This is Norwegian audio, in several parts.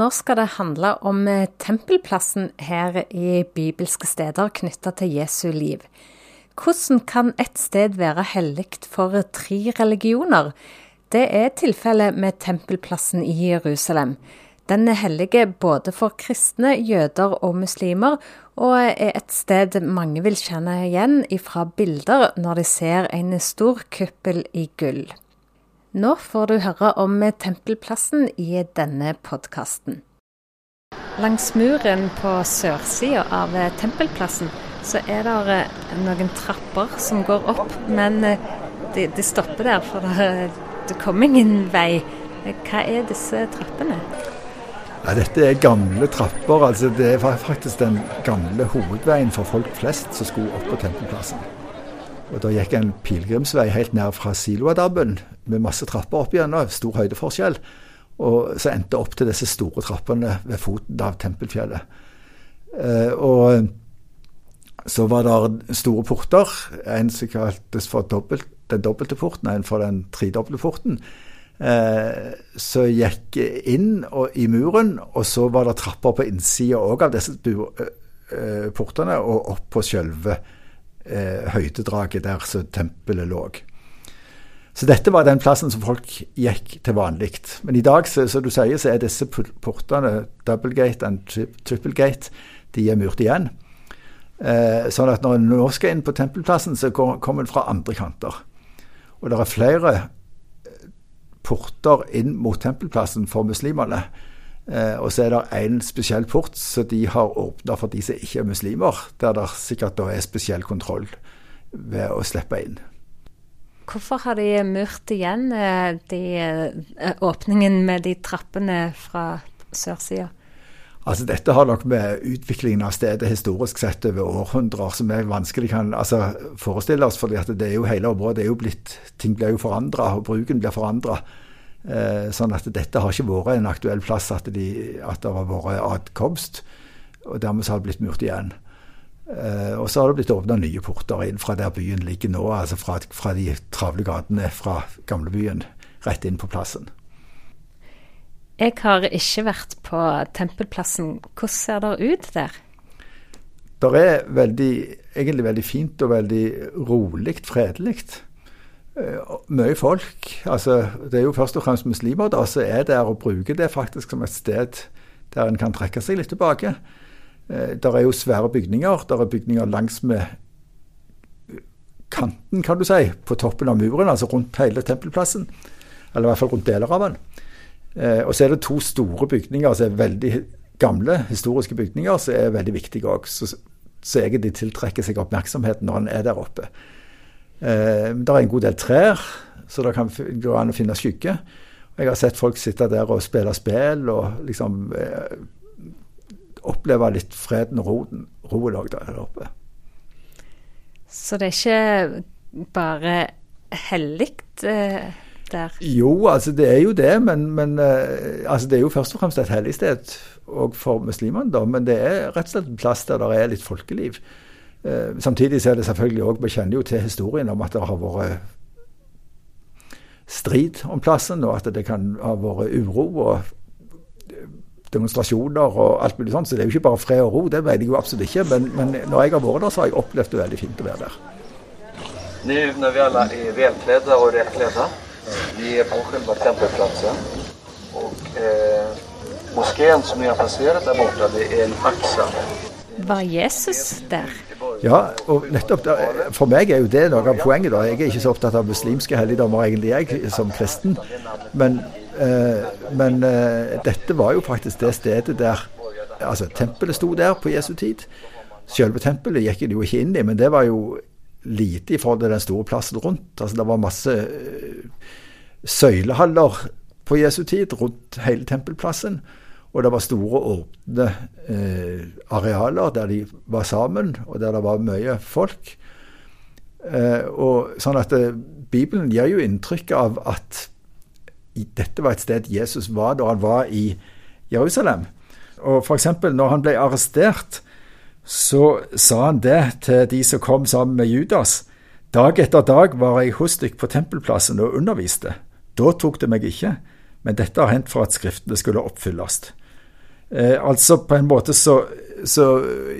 Nå skal det handle om eh, tempelplassen her i bibelske steder knytta til Jesu liv. Hvordan kan et sted være hellig for tre religioner? Det er tilfellet med tempelplassen i Jerusalem. Den er hellig både for kristne, jøder og muslimer, og er et sted mange vil kjenne igjen fra bilder når de ser en stor kuppel i gull. Nå får du høre om tempelplassen i denne podkasten. Langs muren på sørsida av tempelplassen så er det noen trapper som går opp, men de, de stopper der, for det, det kommer ingen vei. Hva er disse trappene? Ja, dette er gamle trapper. altså Det er faktisk den gamle hovedveien for folk flest som skulle opp på Tempelplassen. Og Da gikk en pilegrimsvei helt ned fra Siloadabben med masse trapper opp igjennom, stor høydeforskjell. Og så endte opp til disse store trappene ved foten av Tempelfjellet. Eh, og så var det store porter. En som kaltes for dobbelt, den dobbelte porten, en for den tredobbelte porten eh, så gikk inn og, i muren, og så var det trapper på innsida òg av disse eh, portene, og opp på selve eh, høydedraget der som tempelet lå. Så dette var den plassen som folk gikk til vanlig. Men i dag, så, som du sier, så er disse portene, double gate og triple gate, de er murt igjen. Eh, sånn at når en nå skal inn på tempelplassen, så kommer en fra andre kanter. Og det er flere porter inn mot tempelplassen for muslimene. Eh, og så er det én spesiell port som de har åpna for de som ikke er muslimer, der det sikkert da er spesiell kontroll ved å slippe inn. Hvorfor har de murt igjen eh, de, eh, åpningen med de trappene fra sørsida? Altså Dette har nok med utviklingen av stedet historisk sett over århundrer som er vanskelig kan altså, forestille oss. fordi at det er jo hele området er jo blitt, ting blir jo forandra, og bruken blir forandra. Eh, sånn at dette har ikke vært en aktuell plass at, de, at det har vært adkomst. Og dermed så har det blitt murt igjen. Eh, og så har det blitt åpna nye porter inn fra der byen ligger nå, altså fra, fra de travle gatene fra gamlebyen rett inn på plassen. Jeg har ikke vært på Tempelplassen. Hvordan ser det ut der? Det er veldig, egentlig veldig fint og veldig rolig, fredelig. Uh, mye folk. Altså, det er jo først og fremst muslimer da, som er der og bruker det faktisk som et sted der en kan trekke seg litt tilbake. Uh, der er jo svære bygninger. Der er bygninger langs med kanten, kan du si, på toppen av muren, altså rundt hele tempelplassen. Eller i hvert fall rundt deler av den. Eh, og så er det to store bygninger som er veldig gamle, historiske bygninger, som er veldig viktige òg. Så egentlig tiltrekker seg oppmerksomheten når en er der oppe. Eh, det er en god del trær, så det kan gå an å finne skygge. Jeg har sett folk sitte der og spille spill og liksom eh, oppleve litt freden og roen, roen òg der oppe. Så det er ikke bare hellig? Eh der? Jo, altså det er jo det, men, men eh, altså det er jo først og fremst et hellig sted òg for muslimene, da. Men det er rett og slett en plass der det er litt folkeliv. Uh, samtidig så er det selvfølgelig òg Vi kjenner jo til historien om at det har vært strid om plassen, og at det kan ha vært uro og demonstrasjoner og alt mulig sånt. Så det er jo ikke bare fred og ro, det vet jeg jo absolutt ikke. Men, men når jeg har vært der, så har jeg opplevd det veldig fint å være der. Nå når vi alle er velkledde og rettkledde vi er på selve tempelplatsen. Og eh, moskeen som vi har passert der borte, det er en Aksa. Var Jesus der? Ja, og nettopp der, for meg er jo det noe av poenget. da. Jeg er ikke så opptatt av muslimske helligdommer, egentlig, jeg, som kristen. Men, eh, men eh, dette var jo faktisk det stedet der Altså, tempelet sto der på Jesu tid. Selve tempelet gikk en jo ikke inn i, men det var jo lite i forhold til den store plassen rundt. Altså, det var masse uh, søylehaller på Jesu tid rundt hele tempelplassen. Og det var store, åpne eh, arealer der de var sammen, og der det var mye folk. Eh, og sånn at Bibelen gir jo inntrykk av at dette var et sted Jesus var da han var i Jerusalem. Og f.eks. når han ble arrestert, så sa han det til de som kom sammen med Judas. Dag etter dag var jeg hos dere på tempelplassen og underviste. Da tok det meg ikke, men dette har hendt for at Skriftene skulle oppfylles. Eh, altså på en måte så, så,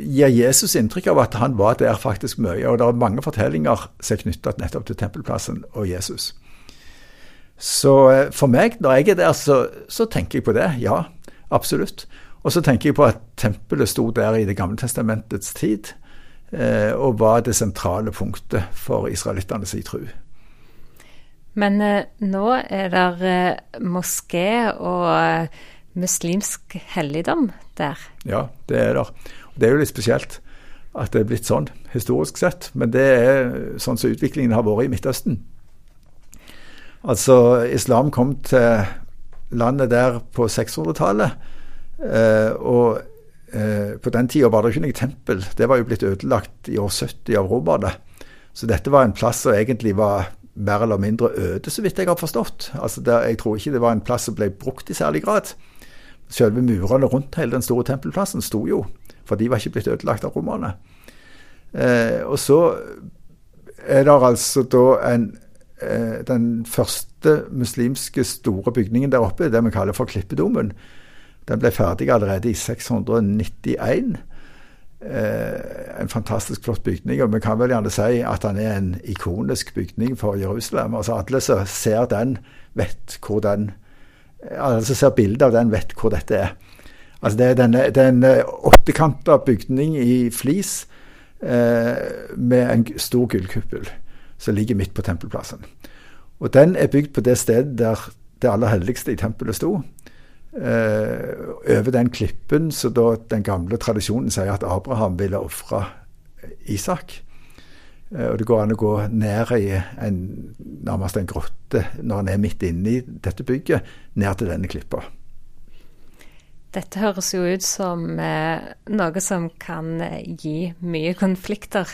gir Jesus inntrykk av at han var der faktisk mye. Og det er mange fortellinger som er knytta nettopp til tempelplassen og Jesus. Så eh, for meg, når jeg er der, så, så tenker jeg på det. Ja, absolutt. Og så tenker jeg på at tempelet sto der i Det gamle testamentets tid, eh, og var det sentrale punktet for israelittenes tro. Men eh, nå er det eh, moské og muslimsk helligdom der? Ja, det er det. Det er jo litt spesielt at det er blitt sånn, historisk sett. Men det er sånn som utviklingen har vært i Midtøsten. Altså, islam kom til landet der på 600-tallet. Eh, og eh, på den tida var det ikke noe tempel. Det var jo blitt ødelagt i år 70 av romerne. Så dette var en plass som egentlig var mer eller mindre øde, så vidt jeg har forstått. Altså der, jeg tror ikke det var en plass som ble brukt i særlig grad. Selve murene rundt hele den store tempelplassen sto jo, for de var ikke blitt ødelagt av romerne. Eh, og så er det altså da en eh, Den første muslimske store bygningen der oppe, det vi kaller for Klippedomen, den ble ferdig allerede i 691. Eh, en fantastisk flott bygning, og vi kan vel gjerne si at den er en ikonisk bygning for Jerusalem. Altså Alle som ser den, vet hvor den Alle som ser bildet av den, vet hvor dette er. Altså Det er denne, en eh, åttekanta bygning i flis eh, med en stor gullkuppel som ligger midt på tempelplassen. Og Den er bygd på det stedet der det aller helligste i tempelet sto. Eh, over den klippen så da den gamle tradisjonen sier at Abraham ville ofre Isak. Eh, og det går an å gå ned i en, nærmest en grotte når en er midt inne i dette bygget, ned til denne klippa. Dette høres jo ut som eh, noe som kan eh, gi mye konflikter.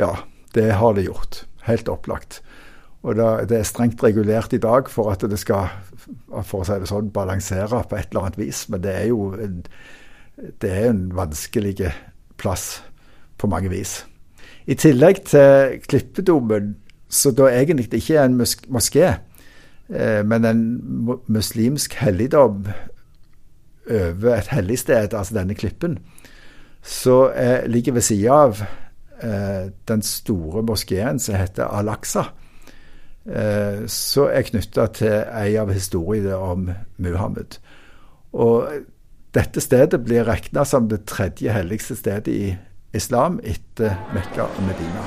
Ja, det har det gjort. Helt opplagt. Og det er strengt regulert i dag for at det skal for å si det sånn, balansere på et eller annet vis. Men det er jo en, det er en vanskelig plass på mange vis. I tillegg til Klippedomen, så da egentlig ikke er en moské, eh, men en muslimsk helligdom over et helligsted, altså denne klippen, så eh, ligger ved sida av eh, den store moskeen som heter Al-Aqsa Eh, så er knytta til ei av historiene om Muhammed. Og dette stedet blir regna som det tredje helligste stedet i islam etter Mekka og Medina.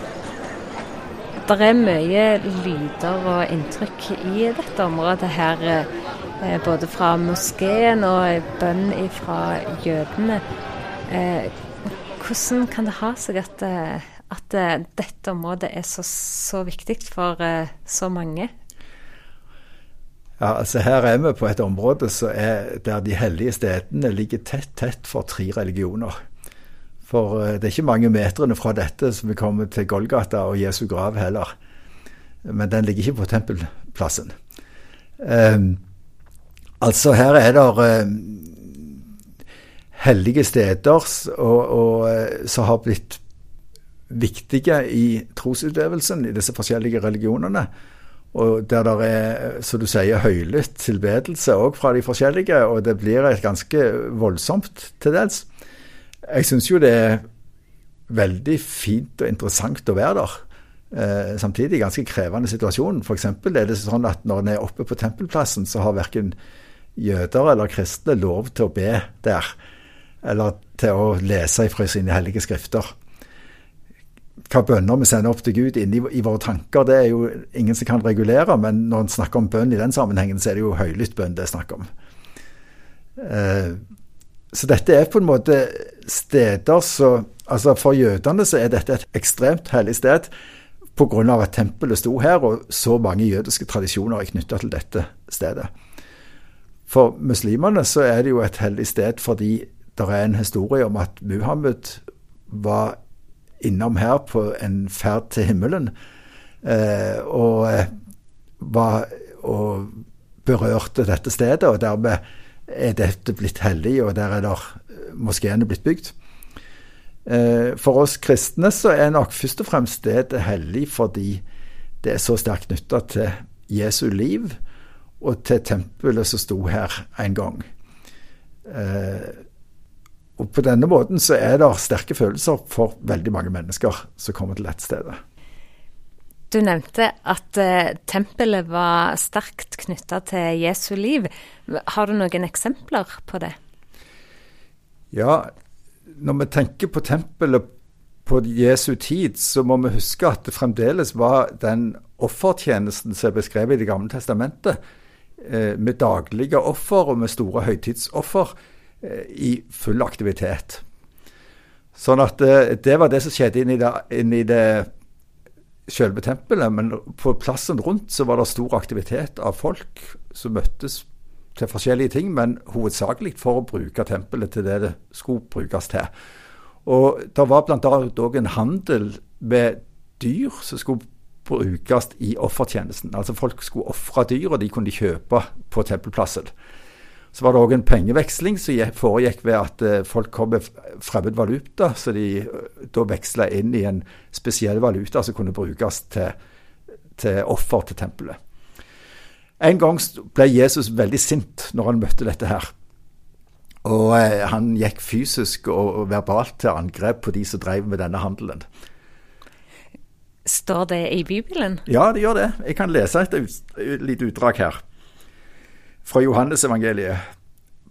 Det er mye lyder og inntrykk i dette området her. Eh, både fra moskeen og bønn fra jødene. Eh, hvordan kan det ha seg at at uh, dette området er så, så viktig for så mange? Ja, altså Her er vi på et område er, der de hellige stedene ligger tett, tett for tre religioner. For uh, det er ikke mange metrene fra dette som vi kommer til Golgata og Jesu grav heller. Men den ligger ikke på tempelplassen. Um, altså her er det hellige steder og, og, som har blitt viktige i trosutøvelsen i disse forskjellige religionene. Og der det er, som du sier, høylytt tilbedelse òg fra de forskjellige. Og det blir et ganske voldsomt til dels. Jeg syns jo det er veldig fint og interessant å være der. Eh, samtidig ganske krevende situasjon. F.eks. er det sånn at når en er oppe på tempelplassen, så har verken jøder eller kristne lov til å be der. Eller til å lese ifra sine hellige skrifter hva bønner vi sender opp til Gud inni i våre tanker, det er jo ingen som kan regulere. Men når en snakker om bønn i den sammenhengen, så er det jo høylytt bønn det er snakk om. Eh, så dette er på en måte steder så Altså for jødene så er dette et ekstremt hellig sted pga. at tempelet sto her, og så mange jødiske tradisjoner er knytta til dette stedet. For muslimene så er det jo et hellig sted fordi det er en historie om at Muhammed var innom her på en ferd til himmelen. Eh, og, eh, var, og berørte dette stedet, og dermed er dette blitt hellig, og der er eh, moskeene blitt bygd. Eh, for oss kristne så er nok først og fremst stedet hellig fordi det er så sterkt knytta til Jesu liv og til tempelet som sto her en gang. Og på denne måten så er det sterke følelser for veldig mange mennesker som kommer til dette stedet. Du nevnte at uh, tempelet var sterkt knytta til Jesu liv. Har du noen eksempler på det? Ja, når vi tenker på tempelet på Jesu tid, så må vi huske at det fremdeles var den offertjenesten som er beskrevet i Det gamle testamentet, eh, med daglige offer og med store høytidsoffer, eh, i full aktivitet. Sånn at eh, det var det som skjedde inn i det, inn i det selve tempelet. Men på plassen rundt så var det stor aktivitet av folk som møttes til forskjellige ting, men hovedsakelig for å bruke tempelet til det det skulle brukes til. Og Det var bl.a. òg en handel med dyr som skulle brukes i offertjenesten. Altså Folk skulle ofre dyr, og de kunne kjøpe på tempelplassen. Så var det òg en pengeveksling som foregikk ved at eh, folk kom med fremmed valuta, så de eh, da veksla inn i en spesiell valuta som kunne brukes til, til offer til tempelet. En gang ble Jesus veldig sint når han møtte dette her. Og eh, han gikk fysisk og verbalt til angrep på de som drev med denne handelen. Står det i Bibelen? Ja, det gjør det. Jeg kan lese et lite utdrag her. Fra Johannesevangeliet.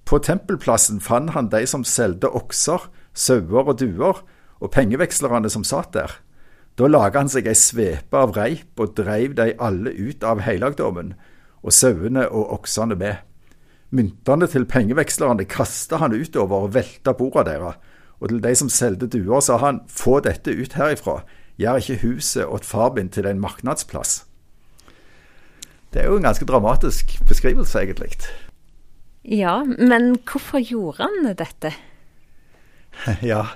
På tempelplassen fant han de som solgte okser, sauer og duer, og pengevekslerne som satt der. Da laga han seg ei svepe av reip og dreiv de alle ut av helligdommen, og sauene og oksene med. Myntene til pengevekslerne kasta han utover og velta borda deres, og til de som solgte duer, sa han, få dette ut herifra, gjør ikke huset og far min til en marknadsplass. Det er jo en ganske dramatisk beskrivelse, egentlig. Ja, men hvorfor gjorde han dette? Ja,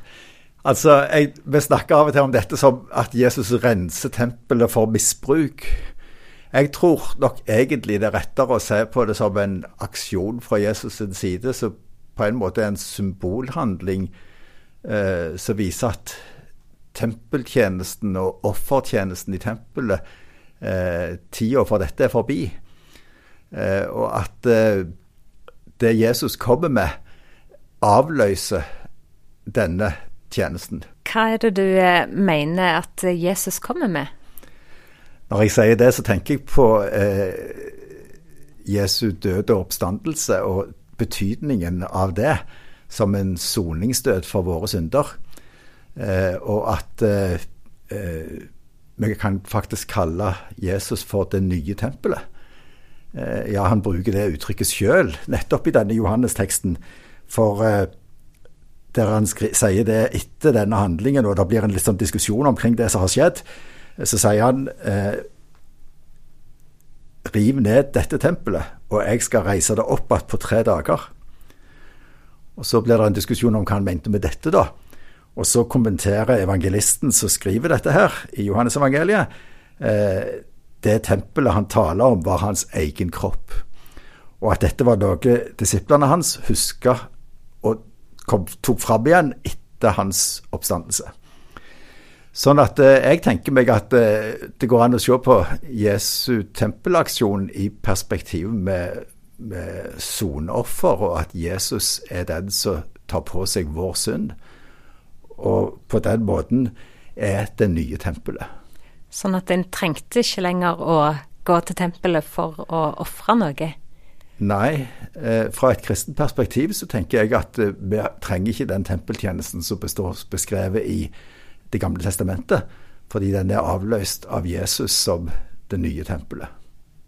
altså, jeg, vi snakker av og til om dette som at Jesus renser tempelet for misbruk. Jeg tror nok egentlig det er rettere å se på det som en aksjon fra Jesus' sin side, som på en måte er en symbolhandling eh, som viser at tempeltjenesten og offertjenesten i tempelet, eh, tida for dette er forbi. Eh, og at eh, det Jesus kommer med, avløser denne tjenesten. Hva er det du eh, mener at Jesus kommer med? Når jeg sier det, så tenker jeg på eh, Jesu døde oppstandelse og betydningen av det som en soningsdød for våre synder. Eh, og at eh, eh vi kan faktisk kalle Jesus for det nye tempelet. Eh, ja, han bruker det uttrykket sjøl, nettopp i denne Johannes-teksten. For eh, der han sier det etter denne handlingen, og det blir en litt sånn diskusjon omkring det som har skjedd, så sier han eh, Riv ned dette tempelet, og jeg skal reise det opp igjen på tre dager. Og Så blir det en diskusjon om hva han mente med dette, da. Og så kommenterer evangelisten som skriver dette her, i Johannes-evangeliet, eh, det tempelet han taler om, var hans egen kropp. Og at dette var noe disiplene hans huska og kom, tok fram igjen etter hans oppstandelse. Sånn at eh, jeg tenker meg at eh, det går an å se på Jesu tempelaksjon i perspektiv med, med soneoffer, og at Jesus er den som tar på seg vår synd. Og på den måten er det nye tempelet. Sånn at en trengte ikke lenger å gå til tempelet for å ofre noe? Nei, eh, fra et kristent perspektiv så tenker jeg at eh, vi trenger ikke den tempeltjenesten som består beskrevet i Det gamle testamentet, fordi den er avløst av Jesus som det nye tempelet.